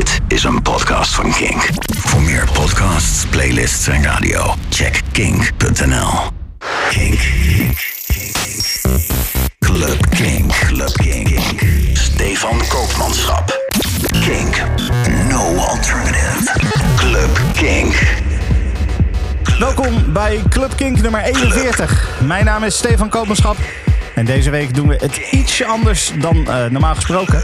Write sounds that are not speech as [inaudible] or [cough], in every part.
Dit is een podcast van Kink. Voor meer podcasts, playlists en radio, check kink.nl. Kink. Kink. Kink. Club Kink. Club Kink. Stefan Koopmanschap. Kink. No alternative. Club Kink. Welkom bij Club Kink nummer 41. Mijn naam is Stefan Koopmanschap. En deze week doen we het ietsje anders dan eh, normaal gesproken.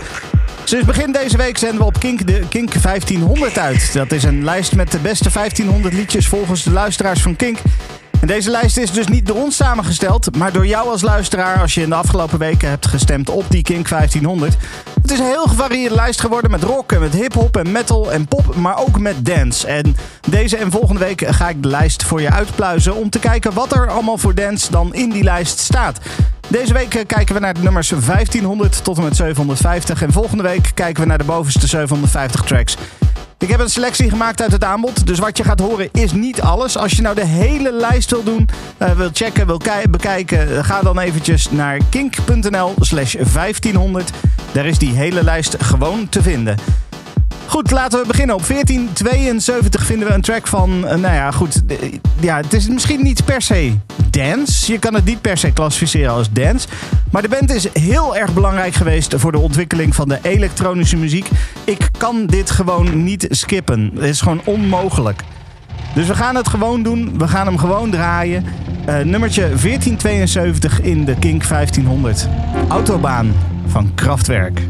Sinds begin deze week zenden we op Kink de Kink 1500 uit. Dat is een lijst met de beste 1500 liedjes volgens de luisteraars van Kink. En deze lijst is dus niet door ons samengesteld, maar door jou als luisteraar als je in de afgelopen weken hebt gestemd op die Kink 1500. Het is een heel gevarieerde lijst geworden met rock en met hip-hop en metal en pop, maar ook met dance. En deze en volgende week ga ik de lijst voor je uitpluizen om te kijken wat er allemaal voor dance dan in die lijst staat. Deze week eh, kijken we naar de nummers 1500 tot en met 750 en volgende week kijken we naar de bovenste 750 tracks. Ik heb een selectie gemaakt uit het aanbod, dus wat je gaat horen is niet alles. Als je nou de hele lijst wil doen, uh, wil checken, wil bekijken, ga dan eventjes naar kink.nl slash 1500. Daar is die hele lijst gewoon te vinden. Goed, laten we beginnen. Op 1472 vinden we een track van, uh, nou ja, goed. Ja, het is misschien niet per se dance. Je kan het niet per se klassificeren als dance. Maar de band is heel erg belangrijk geweest voor de ontwikkeling van de elektronische muziek. Ik kan dit gewoon niet skippen. Het is gewoon onmogelijk. Dus we gaan het gewoon doen. We gaan hem gewoon draaien. Uh, nummertje 1472 in de Kink 1500. Autobaan van Kraftwerk.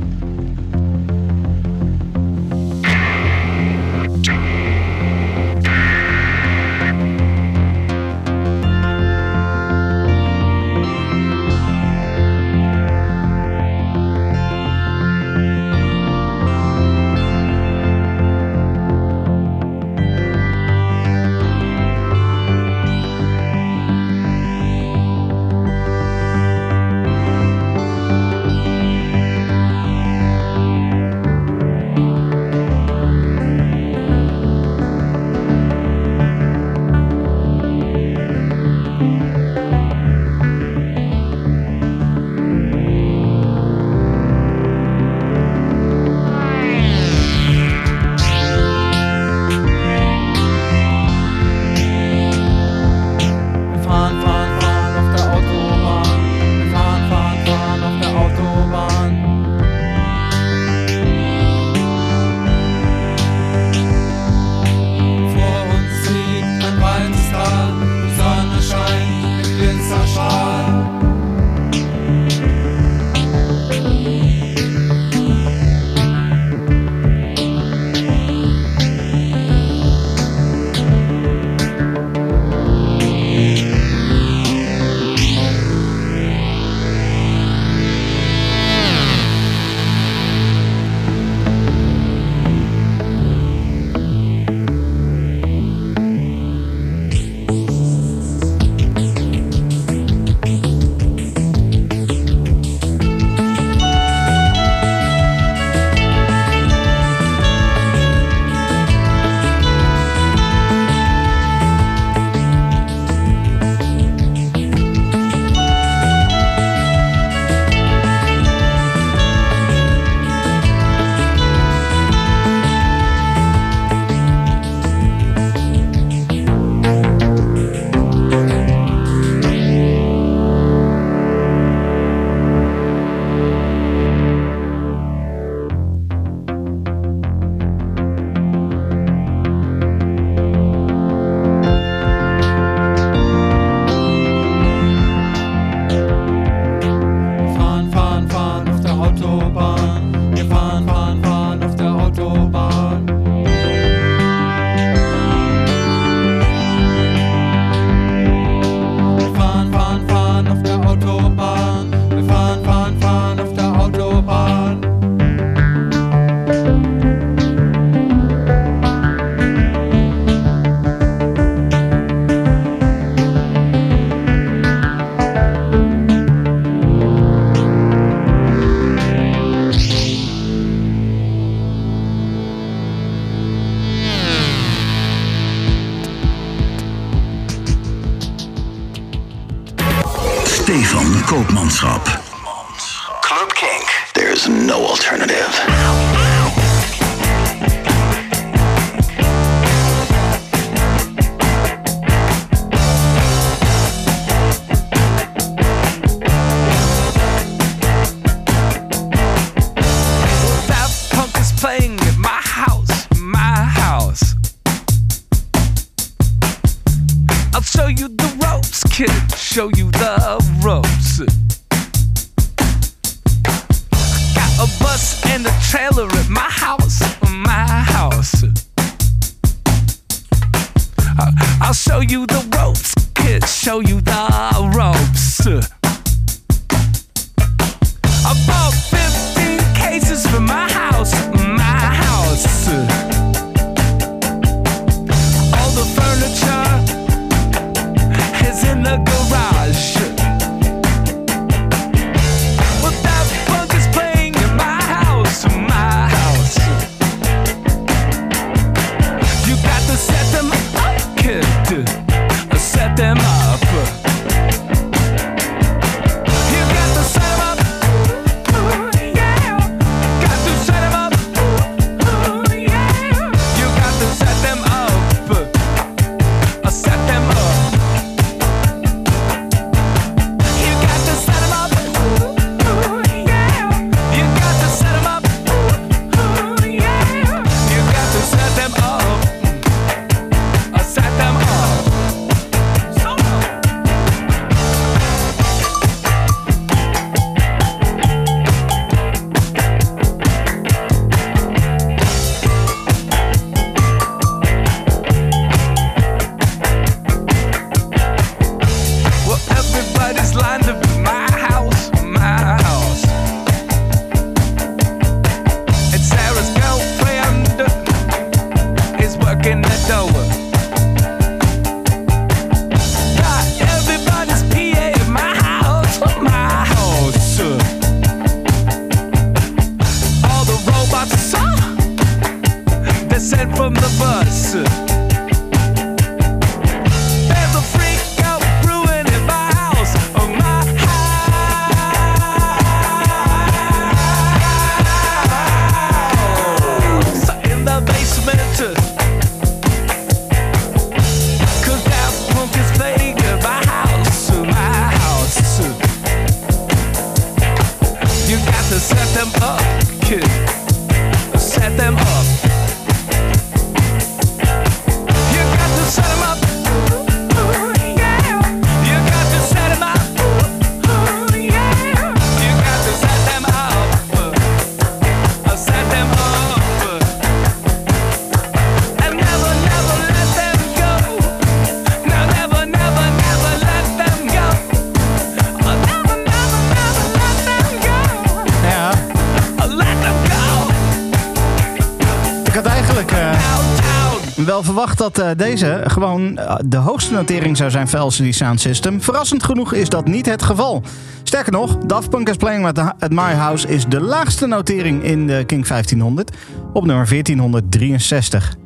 Dat eh, deze gewoon eh, de hoogste notering zou zijn voor LCD Sound System. Verrassend genoeg is dat niet het geval. Sterker nog, Daft Punk is Playing with at My House is de laagste notering in de King 1500 op nummer 1463.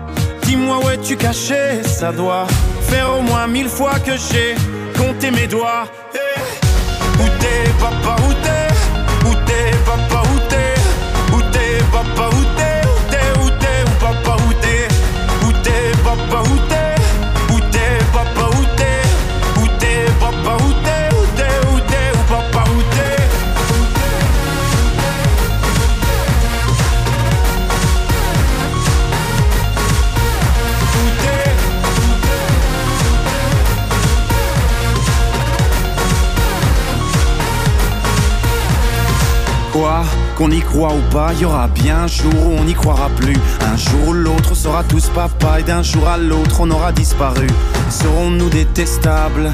dis-moi où es-tu caché Ça doit faire au moins mille fois que j'ai compté mes doigts. Eh, Où t'es papa, où t'es? Où t'es papa, où t'es? Où t'es papa, où t'es? Où t'es, papa, où t'es? Où t'es papa, où Quoi Qu'on y croit ou pas, y aura bien un jour où on n'y croira plus. Un jour ou l'autre, sera tous papa et d'un jour à l'autre, on aura disparu. Serons-nous détestables?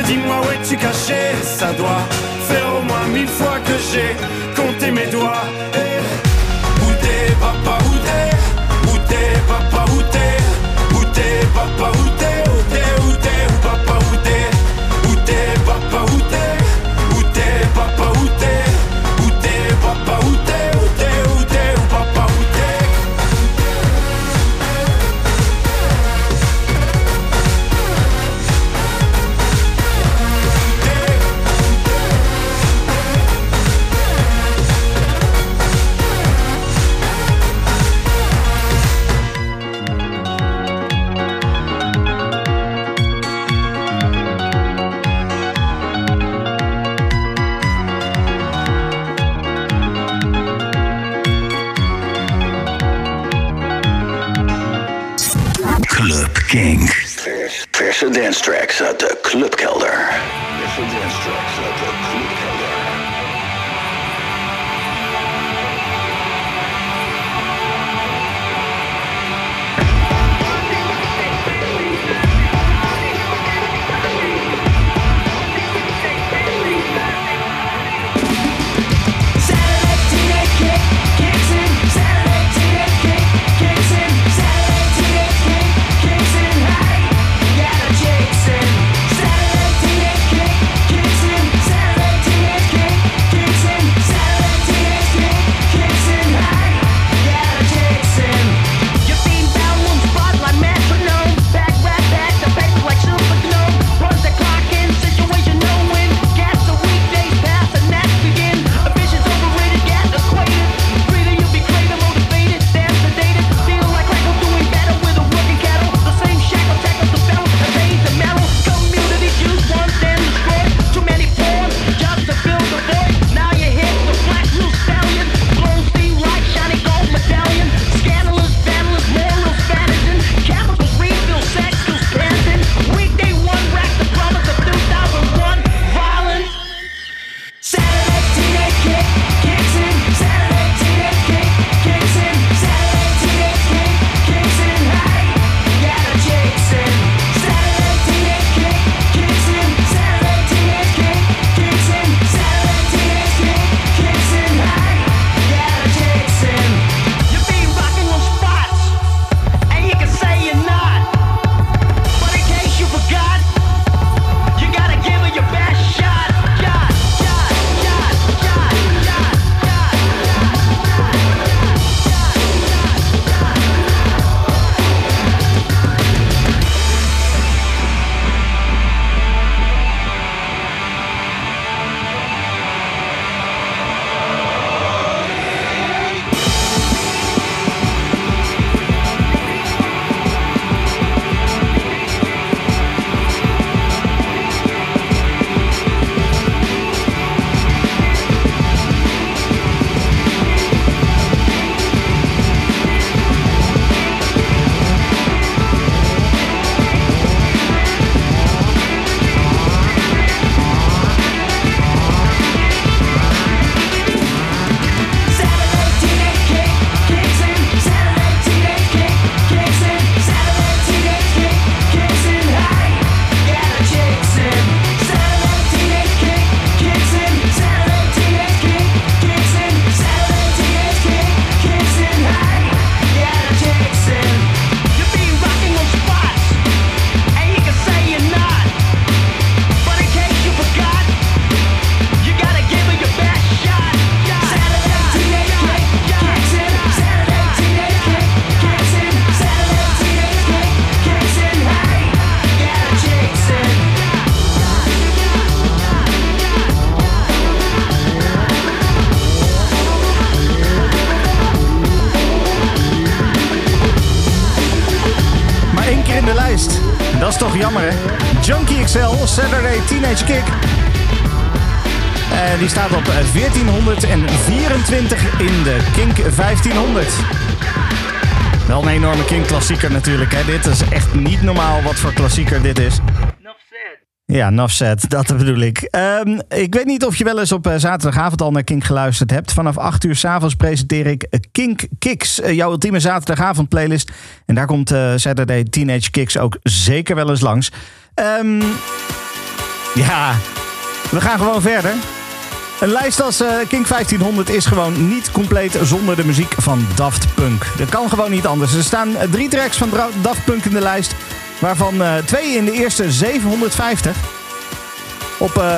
Dis-moi où es-tu caché? Ça doit faire au moins mille fois que j'ai compté mes doigts. Eh, 1500. Wel een enorme Kink-klassieker natuurlijk. Hè. Dit is echt niet normaal wat voor klassieker dit is. Ja, Nafzet, dat bedoel ik. Ehm, ik weet niet of je wel eens op eh, zaterdagavond al naar Kink geluisterd hebt. Vanaf 8 uur s'avonds presenteer ik eh, Kink Kicks, eh, jouw ultieme zaterdagavond playlist. En daar komt Saturday Teenage Kicks ook zeker wel eens langs. Ehm, ja, we gaan gewoon verder. Een lijst als eh, Kink 1500 is gewoon niet compleet zonder de muziek van Daft Punk. Dat kan gewoon niet anders. Er staan eh, drie tracks van Daft Punk in de lijst. Waarvan eh, twee in de eerste 750. Op eh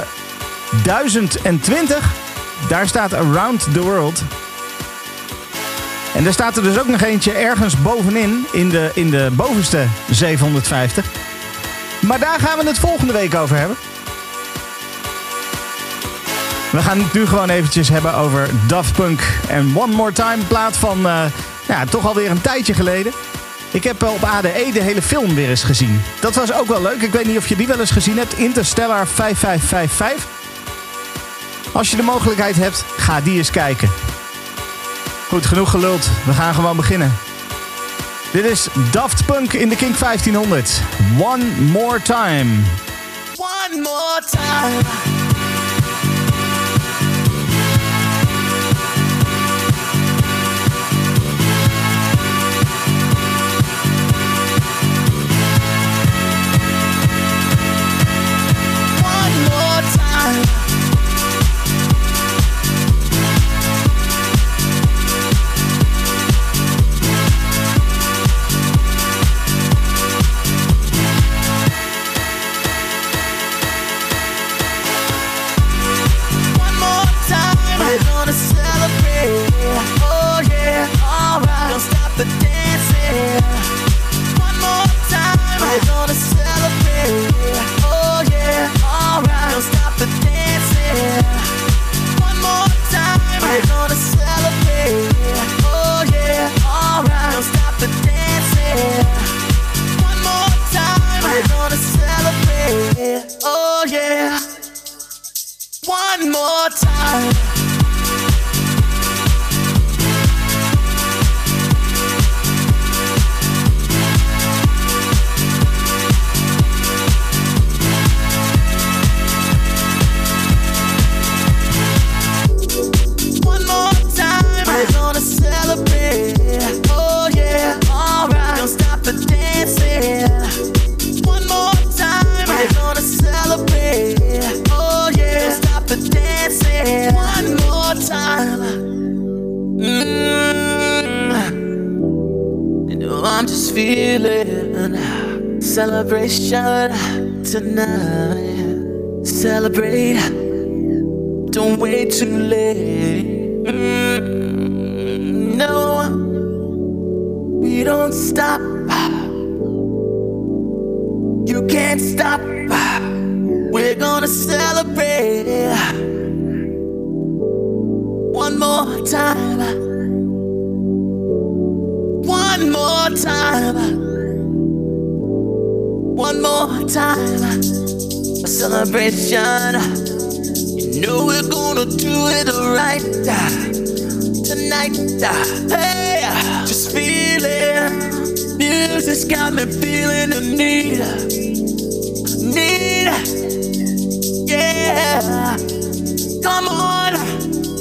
1020, daar staat Around the World. En er staat er dus ook nog eentje ergens bovenin, in de, in de bovenste 750. Maar daar gaan we het volgende week over hebben. We gaan het nu gewoon eventjes hebben over Daft Punk en One More Time. Plaat van eh, ja, toch alweer een tijdje geleden. Ik heb eh, op ADE de hele film weer eens gezien. Dat was ook wel leuk. Ik weet niet of je die wel eens gezien hebt. Interstellar 5555. Als je de mogelijkheid hebt, ga die eens kijken. Goed, genoeg geluld. We gaan gewoon beginnen. Dit is Daft Punk in de Kink 1500. One More Time. One more time. More more time. Time. Mm. You know I'm just feeling celebration tonight. Celebrate. Don't wait too late. Mm, no, we don't stop. You can't stop. We're gonna celebrate one more time. One more time. One more time. A celebration. You know we're gonna do it right tonight. Hey, just feeling. Music's got me feeling the need. Need. Yeah. Come on.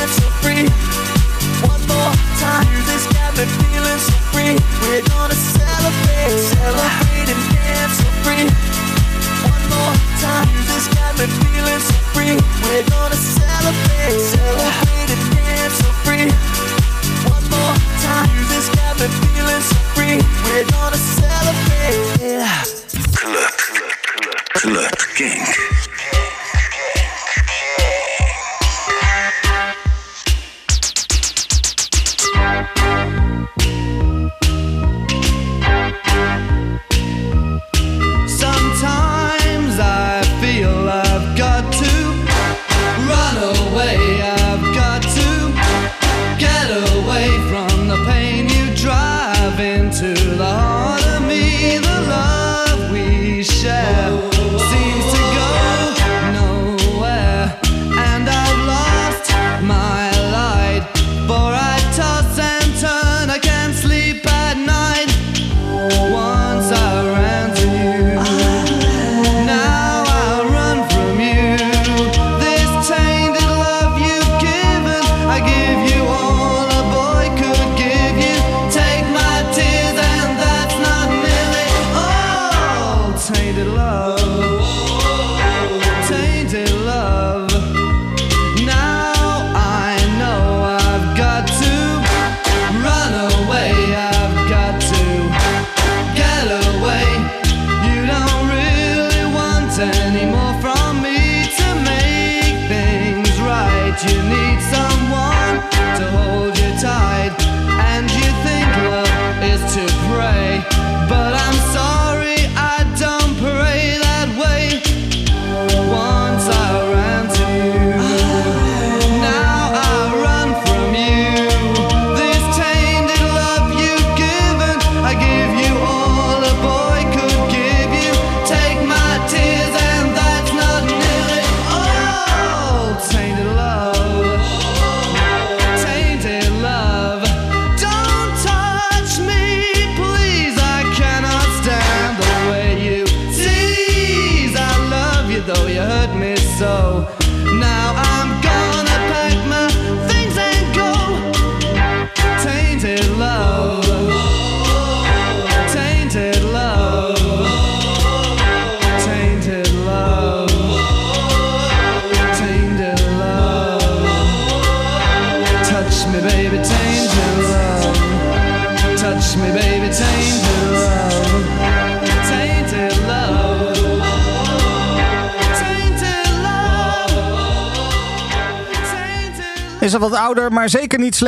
dance so free. One more time. Got me feeling so free. We're gonna celebrate, celebrate and dance so free. One more time. Got me feeling so free. We're gonna celebrate, celebrate and dance so free. One more time. Got me feeling so free. We're gonna celebrate. Club. Club King. Sometimes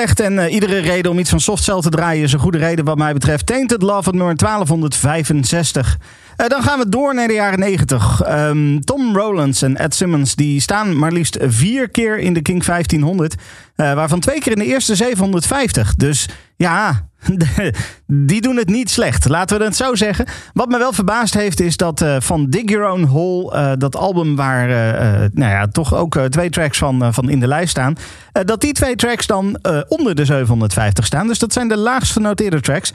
En eh, iedere reden om iets van softcell te draaien is een goede reden wat mij betreft. Tainted Love van nummer 1265. Eh, dan gaan we door naar de jaren 90. Ehm, Tom Rowlands en Ed Simmons die staan maar liefst vier keer in de King 1500. eh, waarvan twee keer in de eerste 750. Dus ja, [laughs] die doen het niet slecht. Laten we het zo zeggen. Wat me wel verbaasd heeft is dat eh, van Dig Your Own Hole, eh, dat album waar eh, nou ja, toch ook twee tracks van, van in de lijst staan, dat die twee tracks dan onder de 750 staan. Dus dat zijn de laagst genoteerde tracks.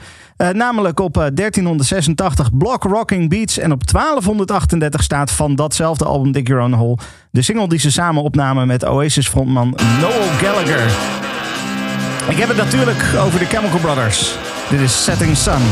Namelijk op eh, 1386 Block Rocking Beats en op 1238 staat van datzelfde album Dig Your Own Hole de single die ze samen opnamen met Oasis frontman Noel Gallagher. Ik heb het natuurlijk over de Chemical Brothers. Dit is Setting Sun.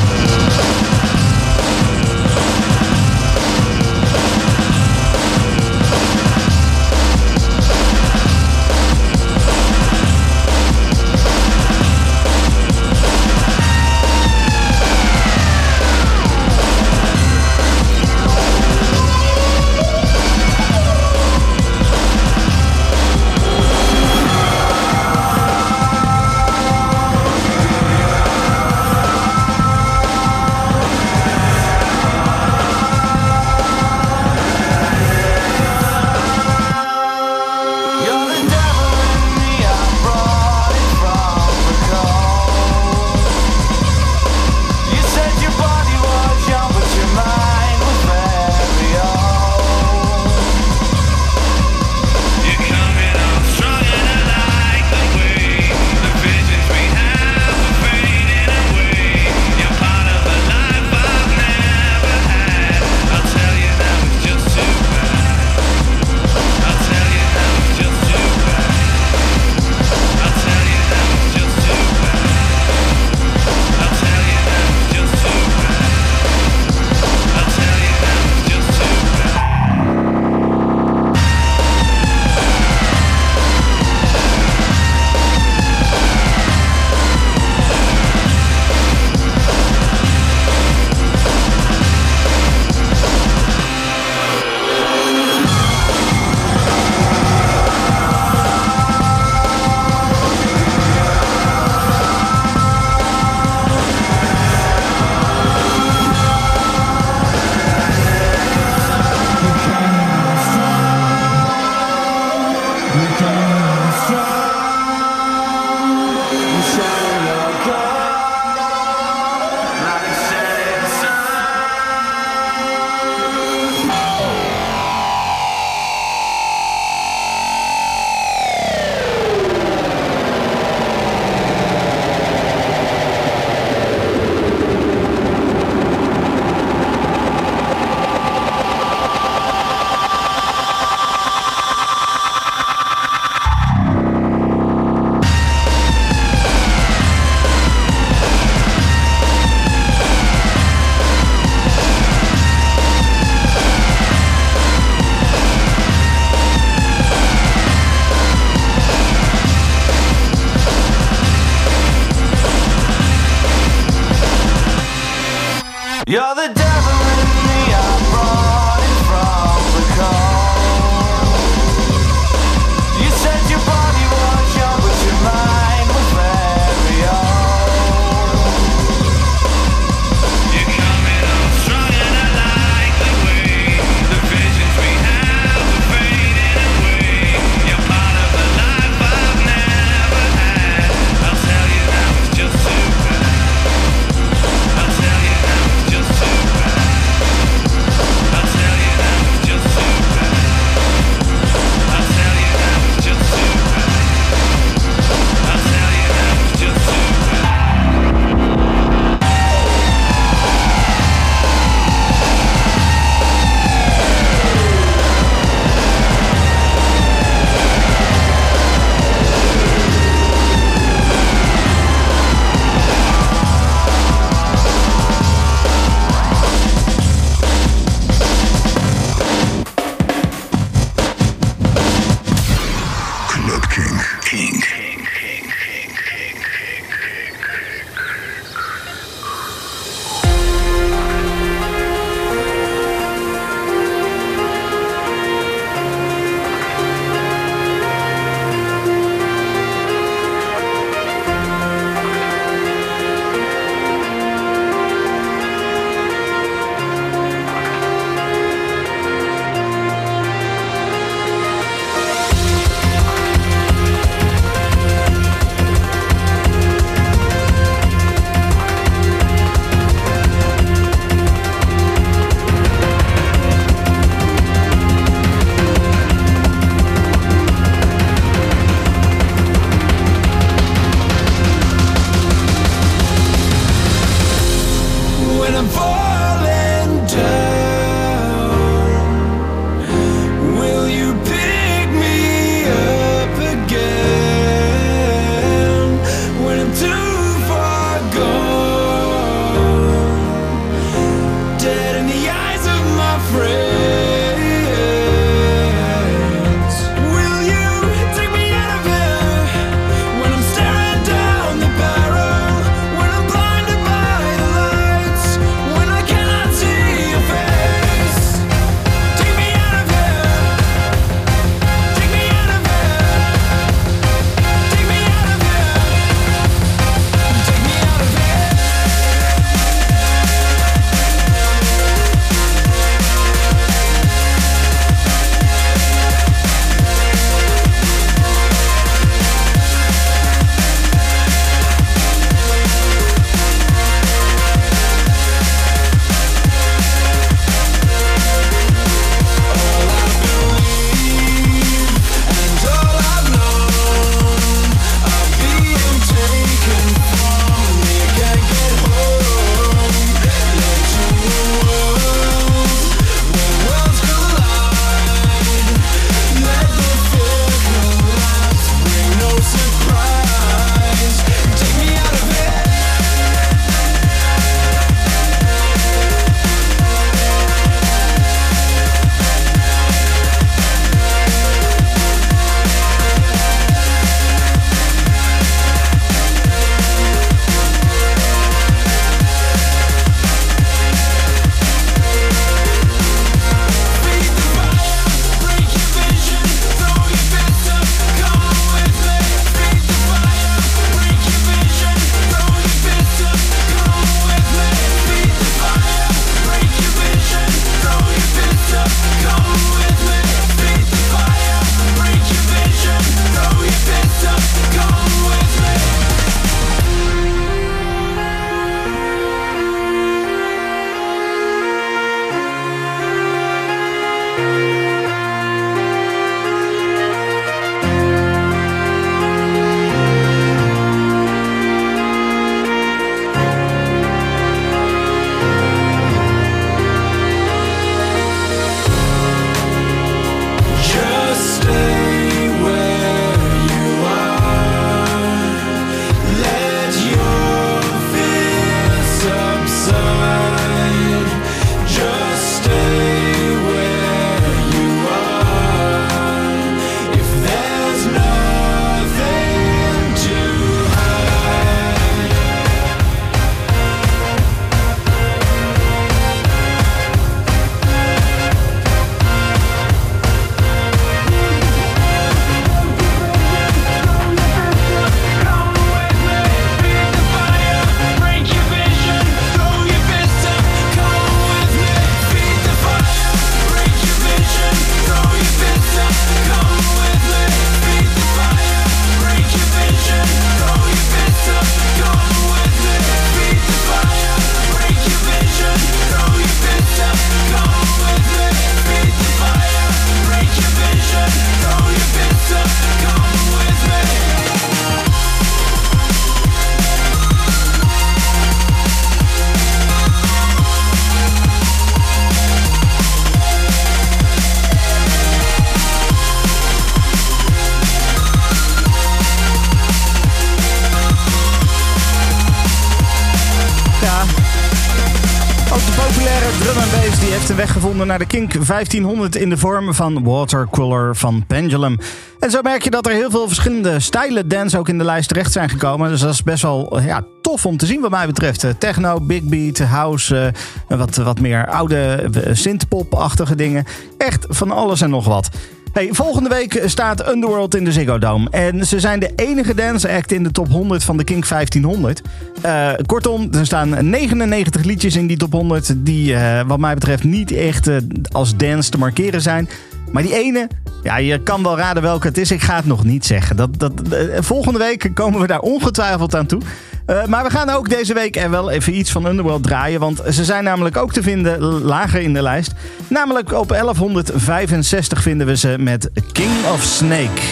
De Kink 1500 in de vorm van Watercooler van Pendulum. En zo merk je dat er heel veel verschillende stijlen dance ook in de lijst terecht zijn gekomen. Dus dat is best wel ja, tof om te zien wat mij betreft. Eh, Techno, big beat, house, eh, wat, wat meer oude eh, synthpop-achtige dingen. Echt van alles en nog wat. Hey, volgende week staat Underworld in de Ziggo Dome. En ze zijn de enige dance act in de top 100 van de Kink 1500. Eh, kortom, er staan 99 liedjes in die top 100... die eh, wat mij betreft niet echt eh, als dance te markeren zijn. Maar die ene, ja, je kan wel raden welke het is. Ik ga het nog niet zeggen. Dat, dat, eh, volgende week komen we daar ongetwijfeld aan toe. Eh, maar we gaan ook deze week er wel even iets van Underworld draaien. Want ze zijn namelijk ook te vinden lager in de lijst. Namelijk op 1165 vinden we ze met King of Snake.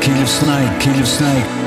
King of Snake, King of Snake.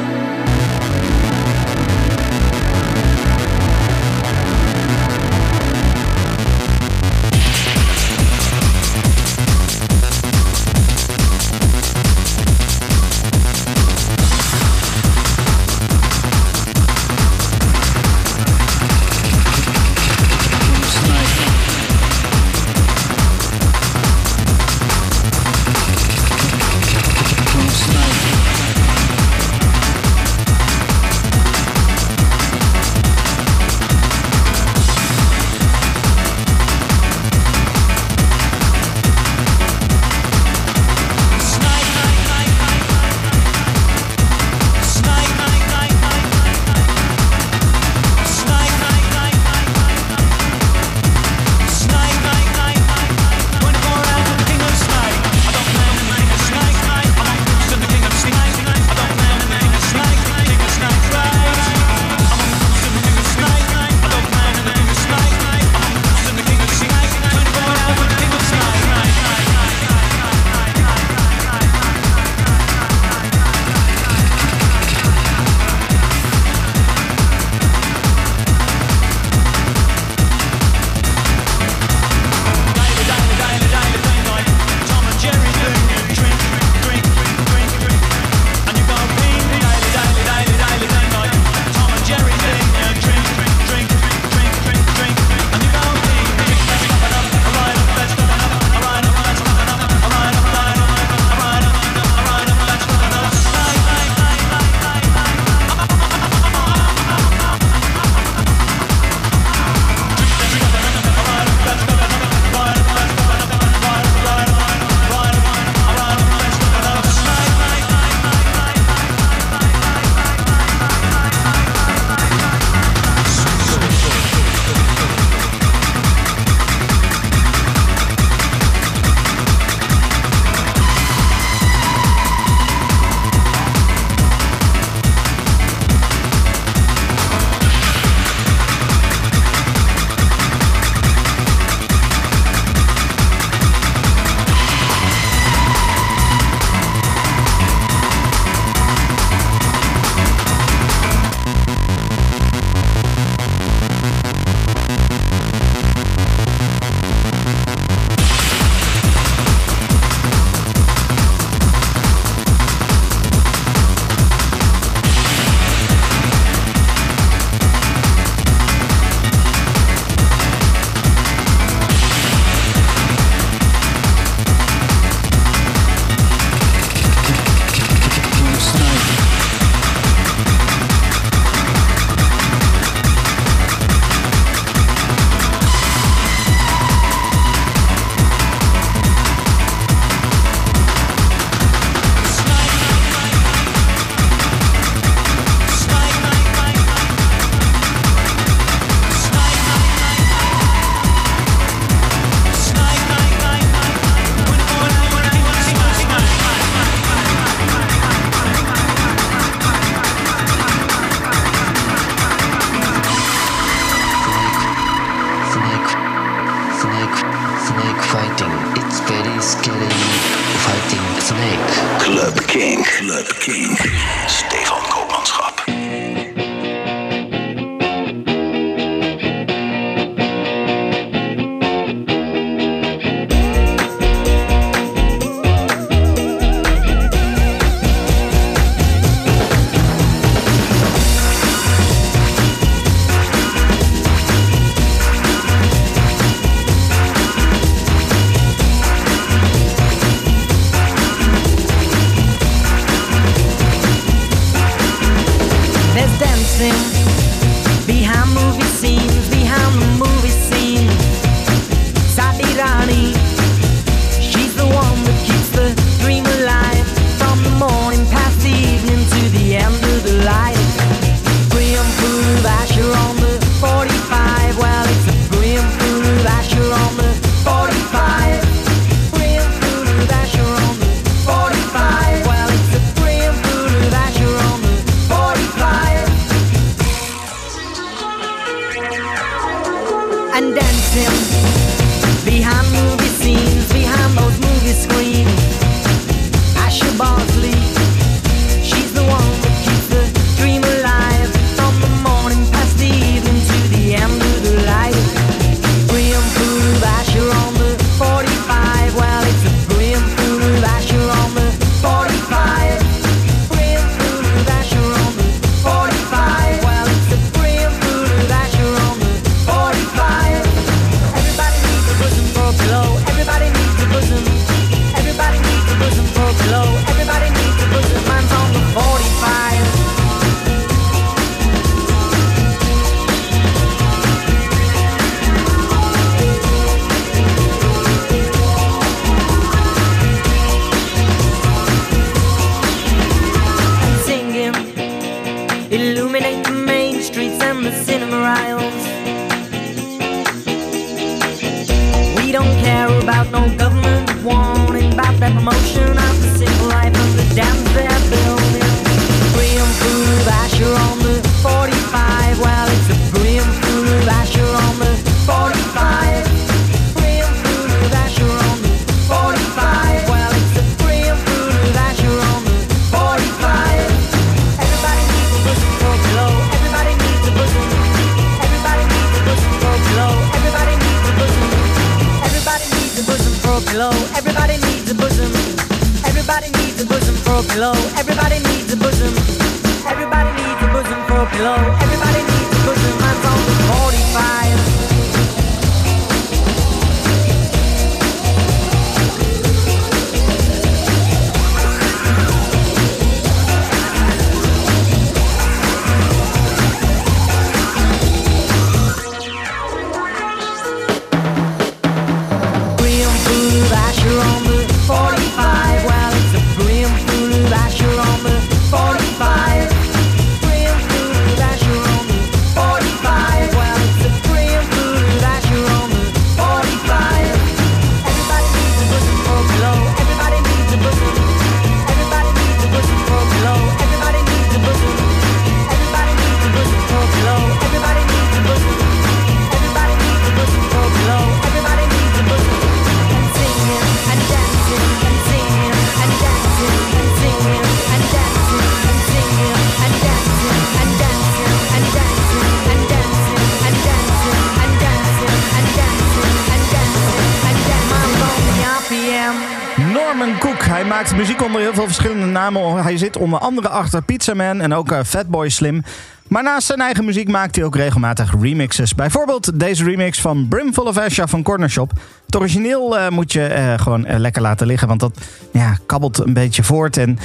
verschillende namen. Hij zit onder andere achter Pizza Man en ook eh, Fatboy Slim. Maar naast zijn eigen muziek maakt hij ook regelmatig remixes. Bijvoorbeeld deze remix van Brimful of Asha van Corner Shop. Het origineel eh, moet je eh, gewoon lekker laten liggen, want dat ja, kabbelt een beetje voort en.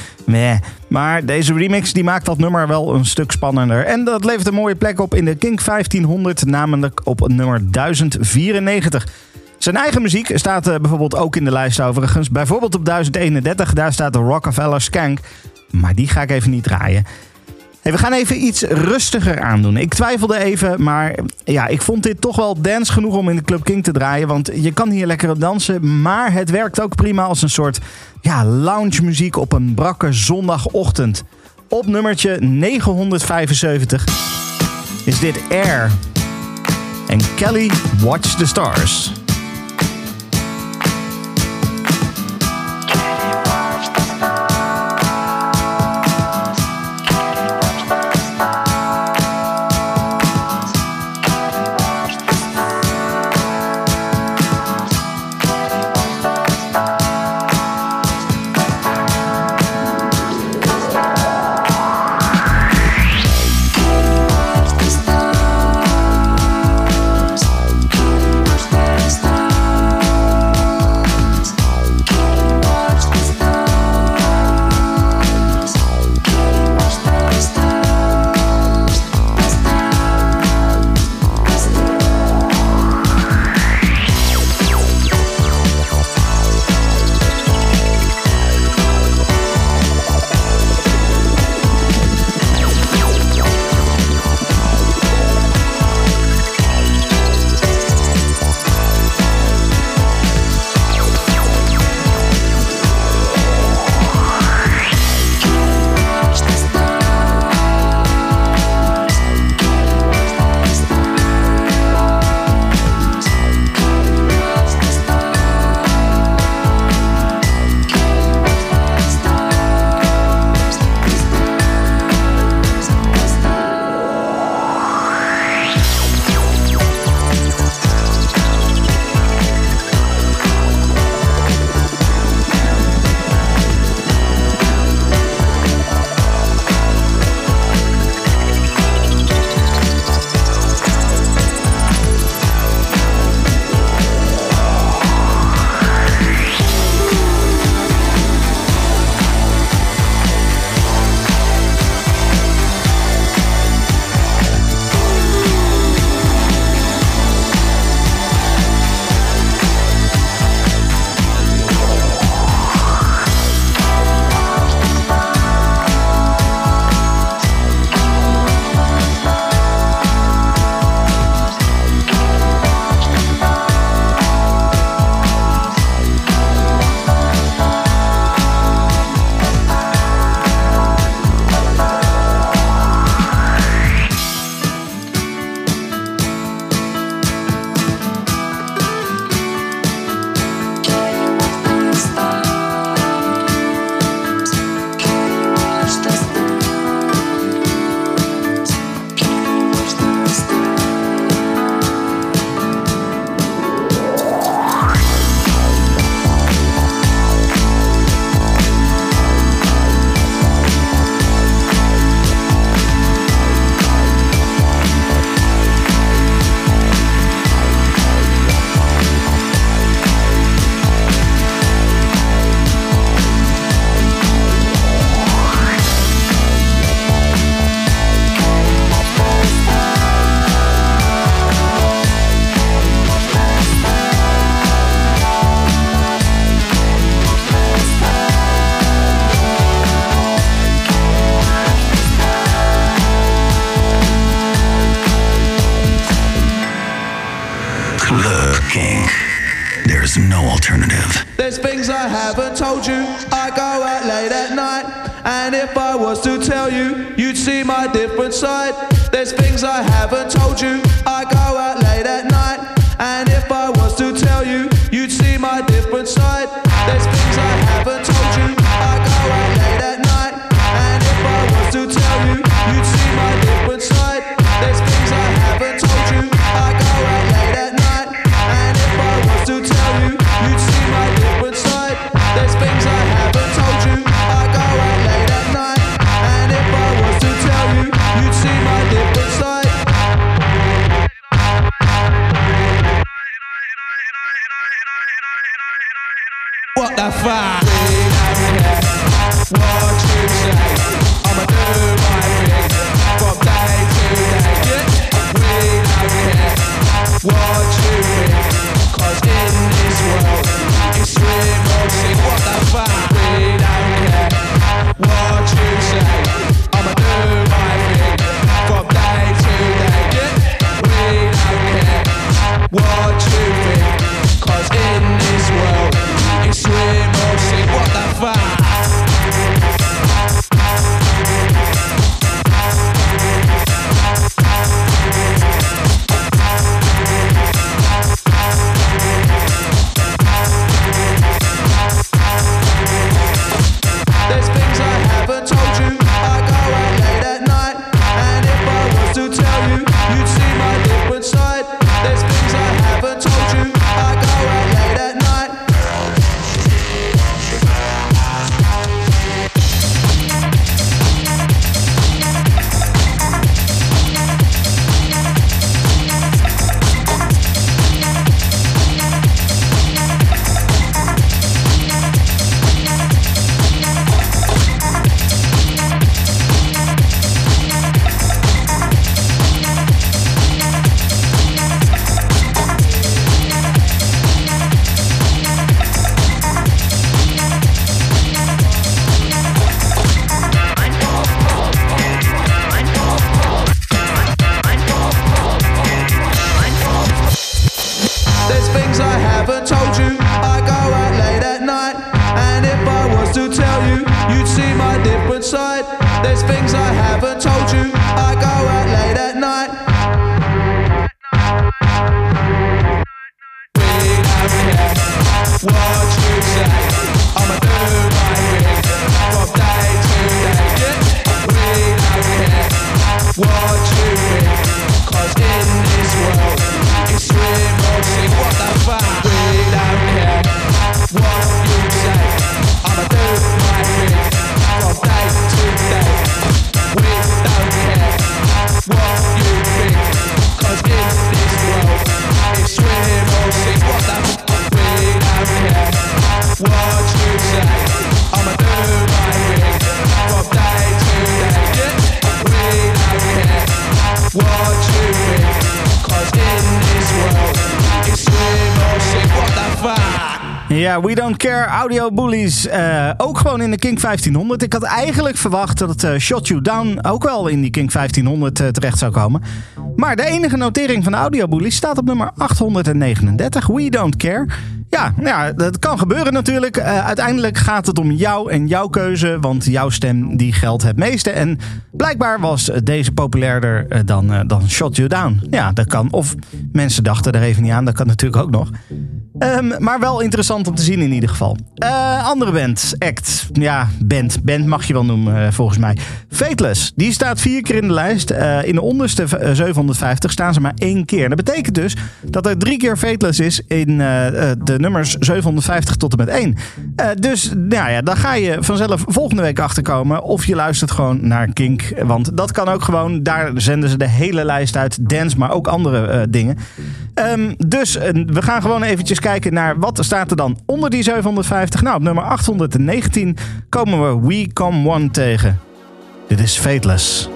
Maar deze remix die maakt dat nummer wel een stuk spannender. En dat levert een mooie plek op in de King 1500, namelijk op nummer 1094. Zijn eigen muziek staat eh, bijvoorbeeld ook in de lijst overigens. Bijvoorbeeld op 1031, daar staat de Rockefeller Skank. Maar die ga ik even niet draaien. We gaan even iets rustiger aandoen. Ik twijfelde even, maar ja, ik vond dit toch wel dance genoeg om in de Club King te draaien. Want je kan hier lekker op dansen, maar het werkt ook prima als een soort ja, lounge muziek op een brakke zondagochtend. Op nummertje 975 is dit Air en Kelly Watch the Stars. Care, Audio Bullies. eh, ook gewoon in de King 1500. Ik had eigenlijk verwacht dat eh, Shot You Down ook wel in die King 1500 eh, terecht zou komen. Maar de enige notering van de Audio Bullies staat op nummer 839. We Don't Care. Ja, nou ja, dat kan gebeuren natuurlijk. Uiteindelijk gaat het om jou en jouw keuze, want jouw stem die geldt het meeste. En blijkbaar was deze populairder dan, dan Shot You Down. Ja, dat kan. Of mensen dachten er even niet aan, dat kan natuurlijk ook nog. Ehm, maar wel interessant om te zien in ieder geval. Eh, andere band, act. Ja, band. Band mag je wel noemen eh, volgens mij. Fateless. Die staat vier keer in de lijst. Eh, in de onderste eh, 750 staan ze maar één keer. Dat betekent dus dat er drie keer Fateless is in de nummers 750 tot en met 1. Eh, dus nou ja, dan ga je vanzelf volgende week achterkomen. Of je luistert gewoon naar Kink. Want dat kan ook gewoon. Daar zenden ze de hele lijst uit. Dance, maar ook andere dingen. Ehm, dus eh, we gaan gewoon eventjes kijken naar wat staat er dan onder die 750. Nou, op nummer 819 komen we We Come One tegen. Dit is Fateless.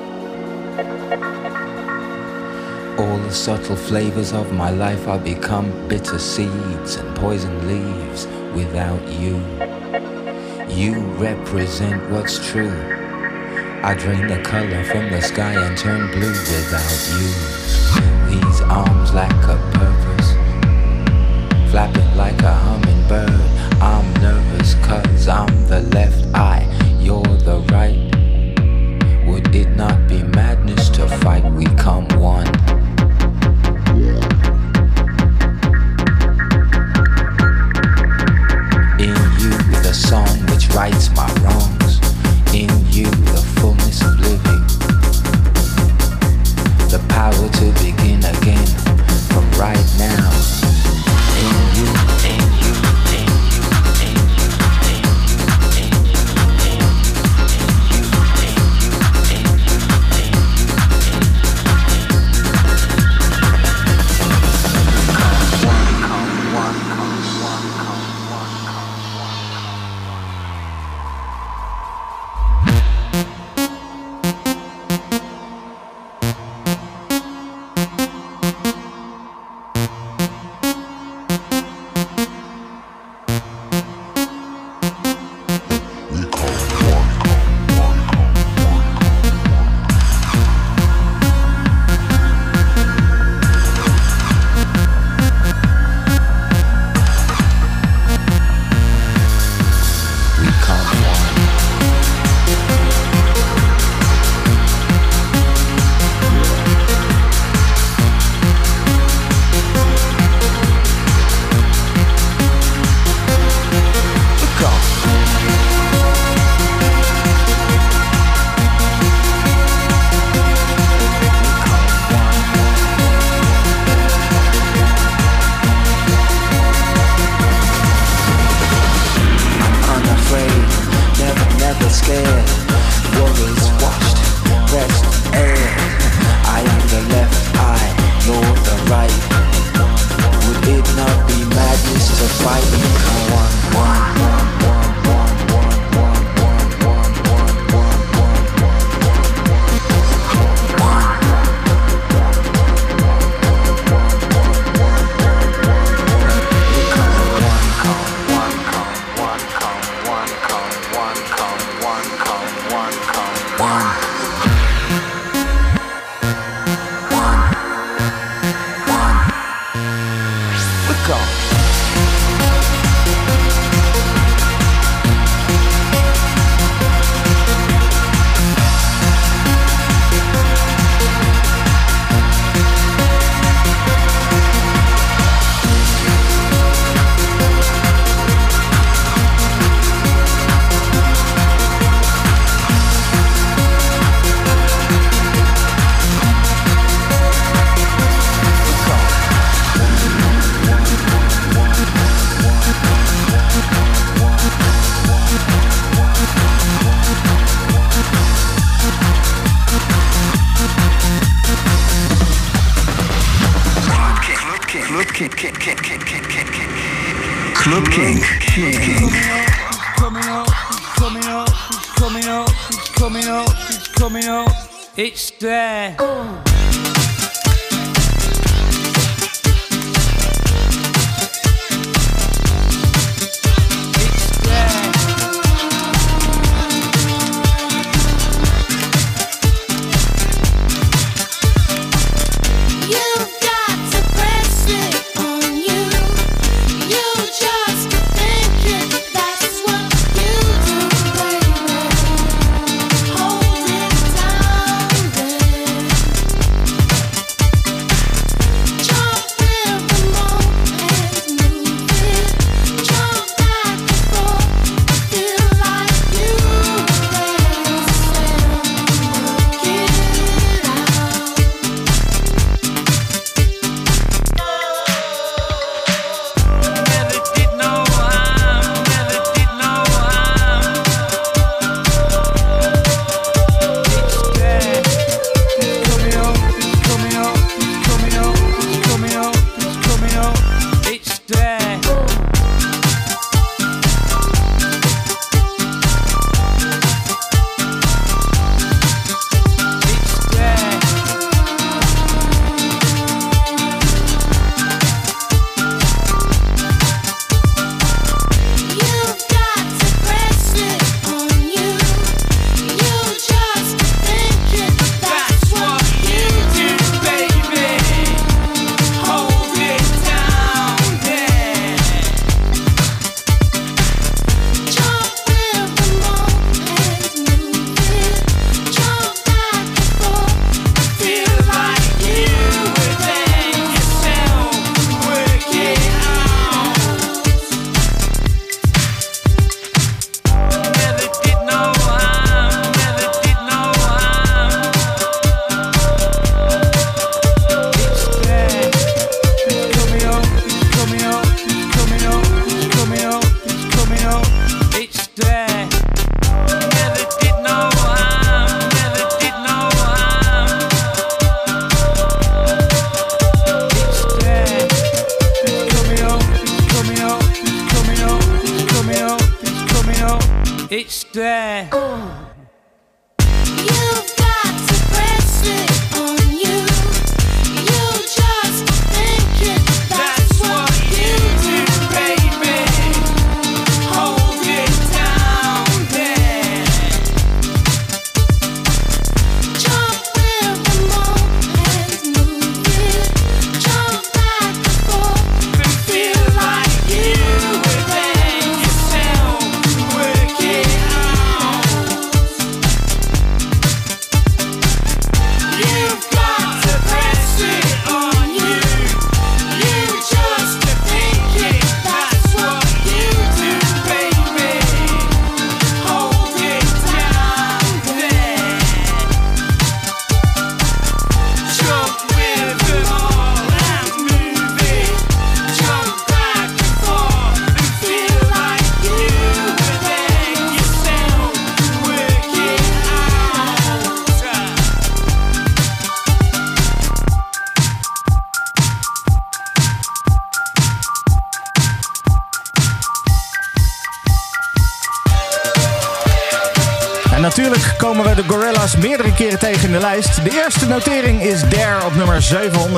All the subtle flavors of my life become bitter seeds and poison leaves without you. You represent what's true. I drain the color from the sky and turn blue without you. arms like a purpose, flapping like a hummingbird. I'm nervous cause I'm the left eye, you're the right. Would it not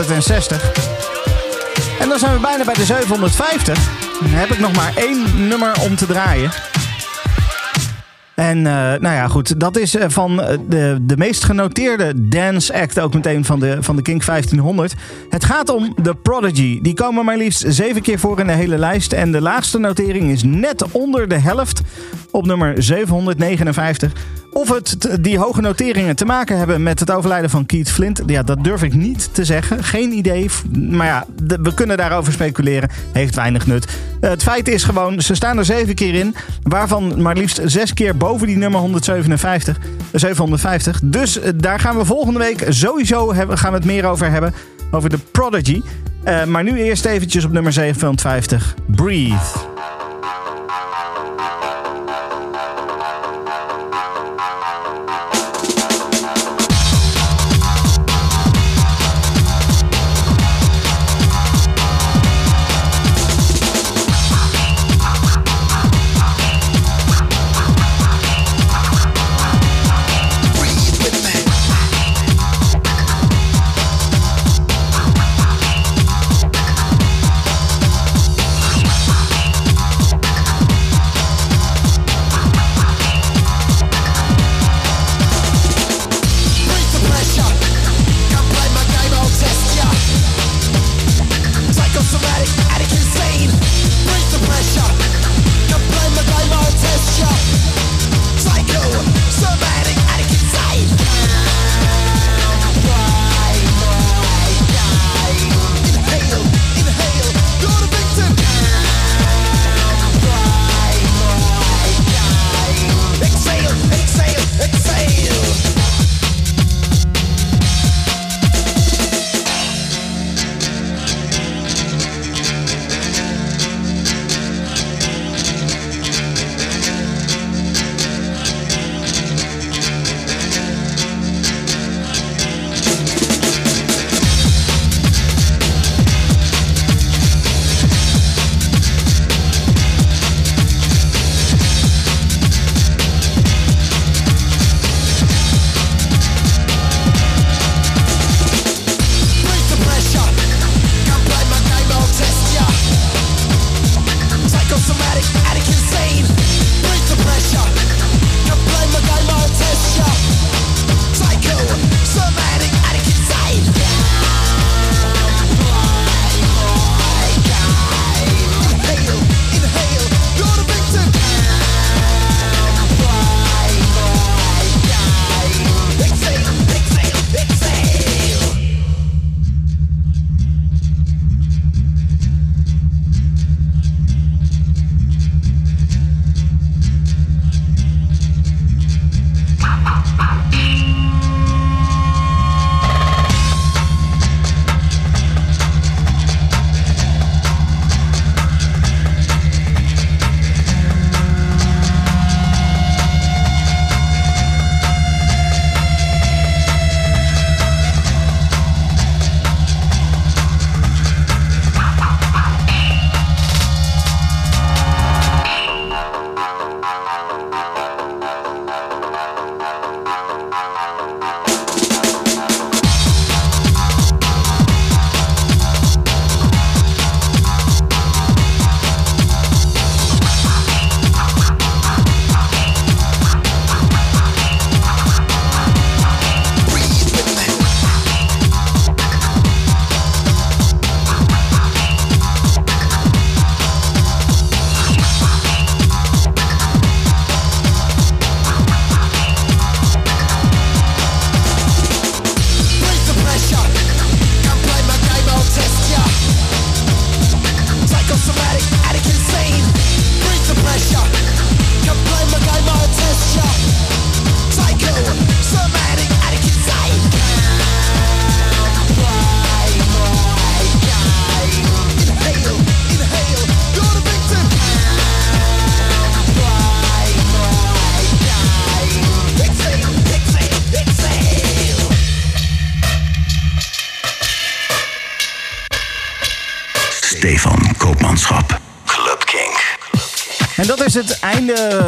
760. En dan zijn we bijna bij de 750. Dan heb ik nog maar één nummer om te draaien. En eh, nou ja, goed. Dat is eh, van eh, de, de meest genoteerde dance act ook meteen van de, van de King 1500. Het gaat om The Prodigy. Die komen maar liefst zeven keer voor in de hele lijst. En de laagste notering is net onder de helft op nummer 759. Het die hoge noteringen te maken hebben met het overlijden van Keith Flint, ja, dat durf ik niet te zeggen. Geen idee. Maar ja, we kunnen daarover speculeren. Heeft weinig nut. Eh, het feit is gewoon, ze staan er zeven keer in. Waarvan maar liefst zes keer boven die nummer 157. eh, 750. Dus eh, daar gaan we volgende week sowieso hebben, gaan we het meer over hebben. Over de Prodigy. Eh, maar nu eerst eventjes op nummer 750. Breathe. Breathe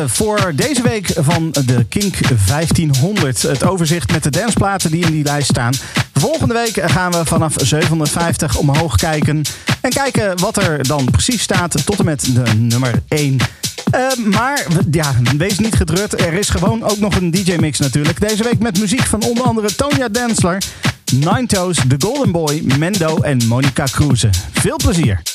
voor deze week van de Kink 1500. Het overzicht met de danceplaten die in die lijst staan. Volgende week gaan we vanaf 750 omhoog kijken. En kijken wat er dan precies staat tot en met de nummer 1. Eh, maar ja, wees niet getreurd. Er is gewoon ook nog een DJ-mix natuurlijk. Deze week met muziek van onder andere Tonya Densler, Nine The Golden Boy, Mendo en Monica Kruse. Veel plezier.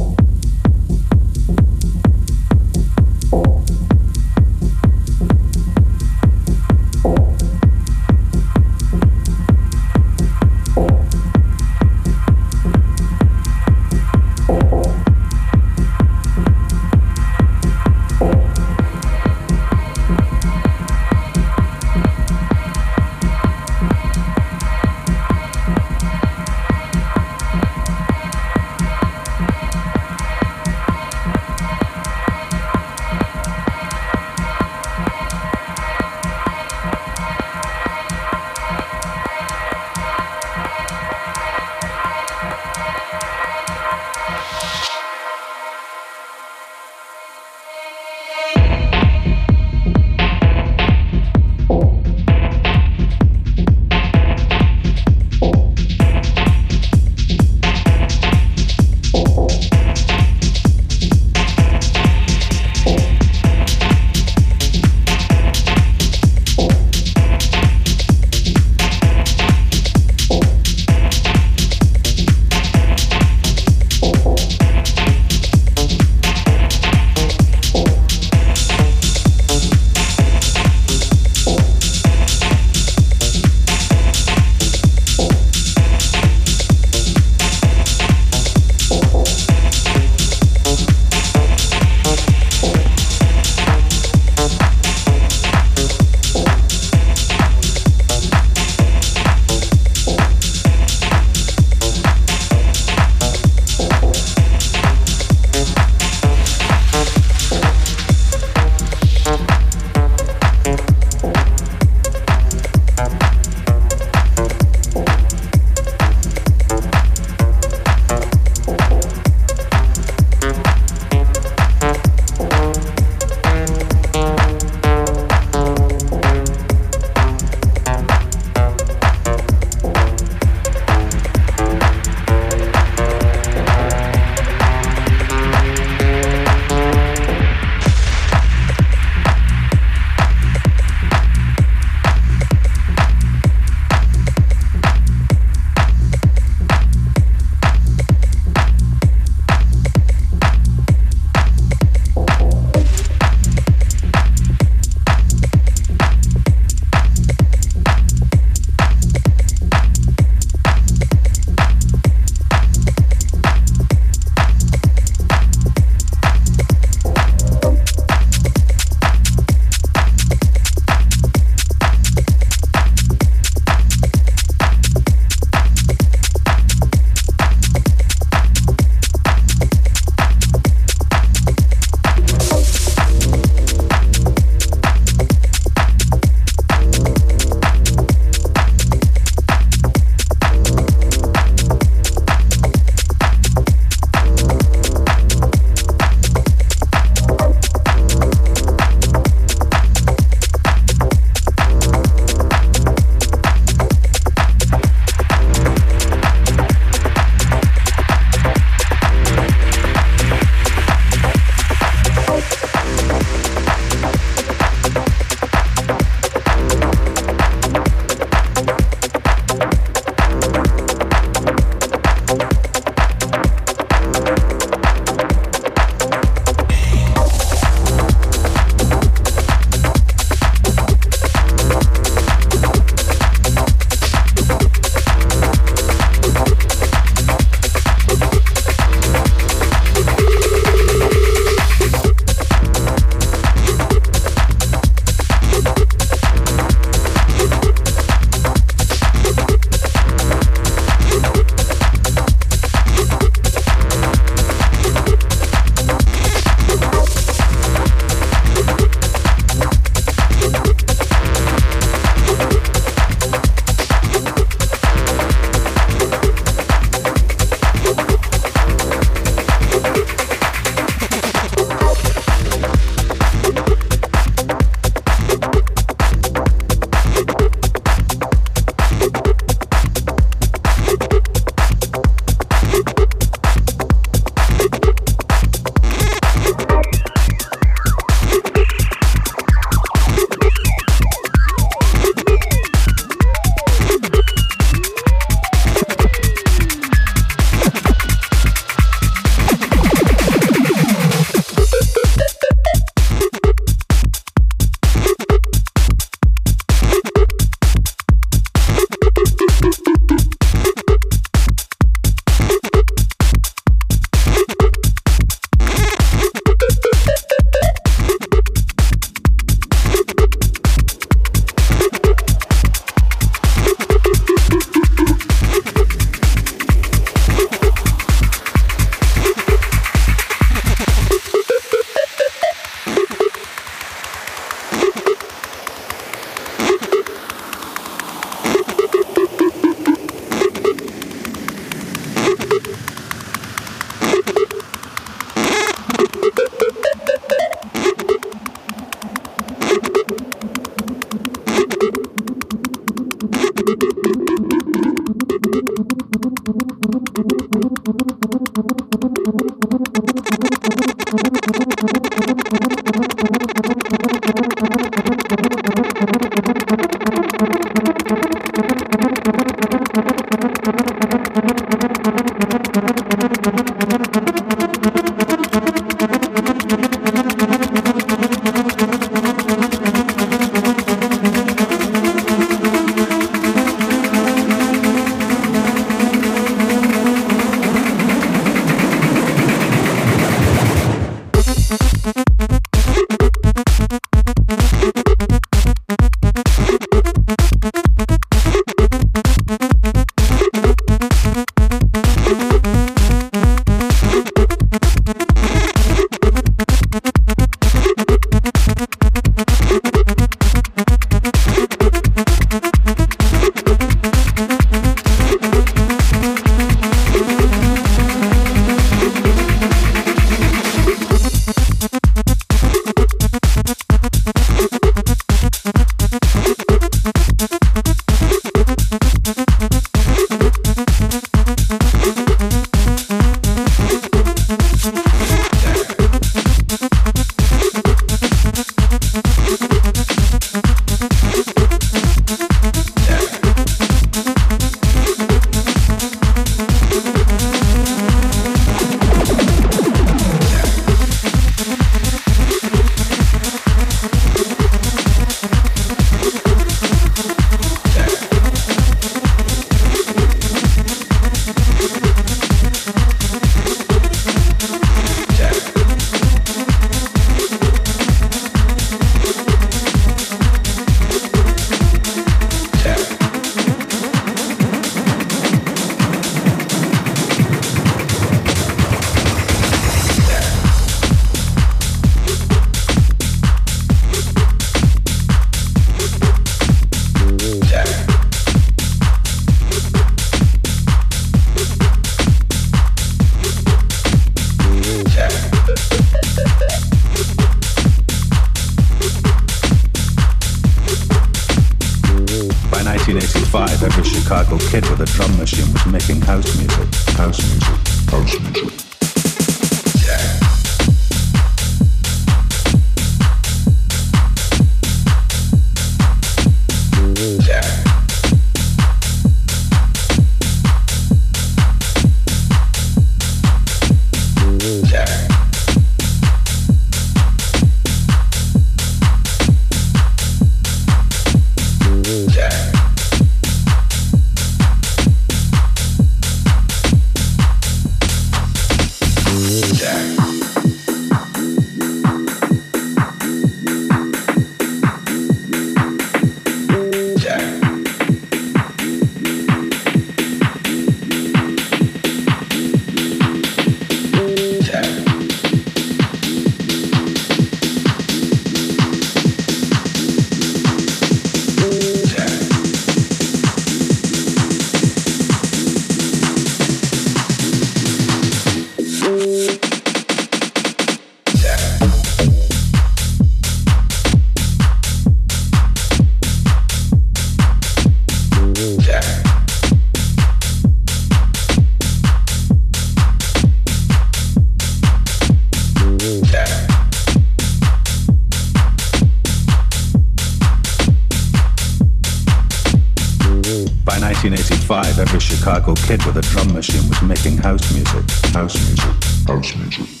Kid with a drum machine was making house music. House music. House music.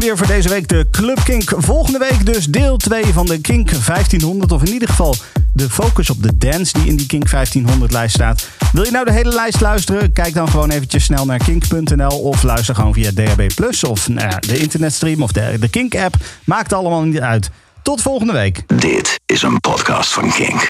Weer voor deze week, de Club Kink. Volgende week dus deel 2 van de Kink 1500. Of in ieder geval de focus op de dance die in die Kink 1500 lijst staat. Wil je nou de hele lijst luisteren? Kijk dan gewoon eventjes snel naar kink.nl. Of luister gewoon via DHB Plus of ja, de internetstream of de, de Kink app. Maakt allemaal niet uit. Tot volgende week. Dit is een podcast van Kink.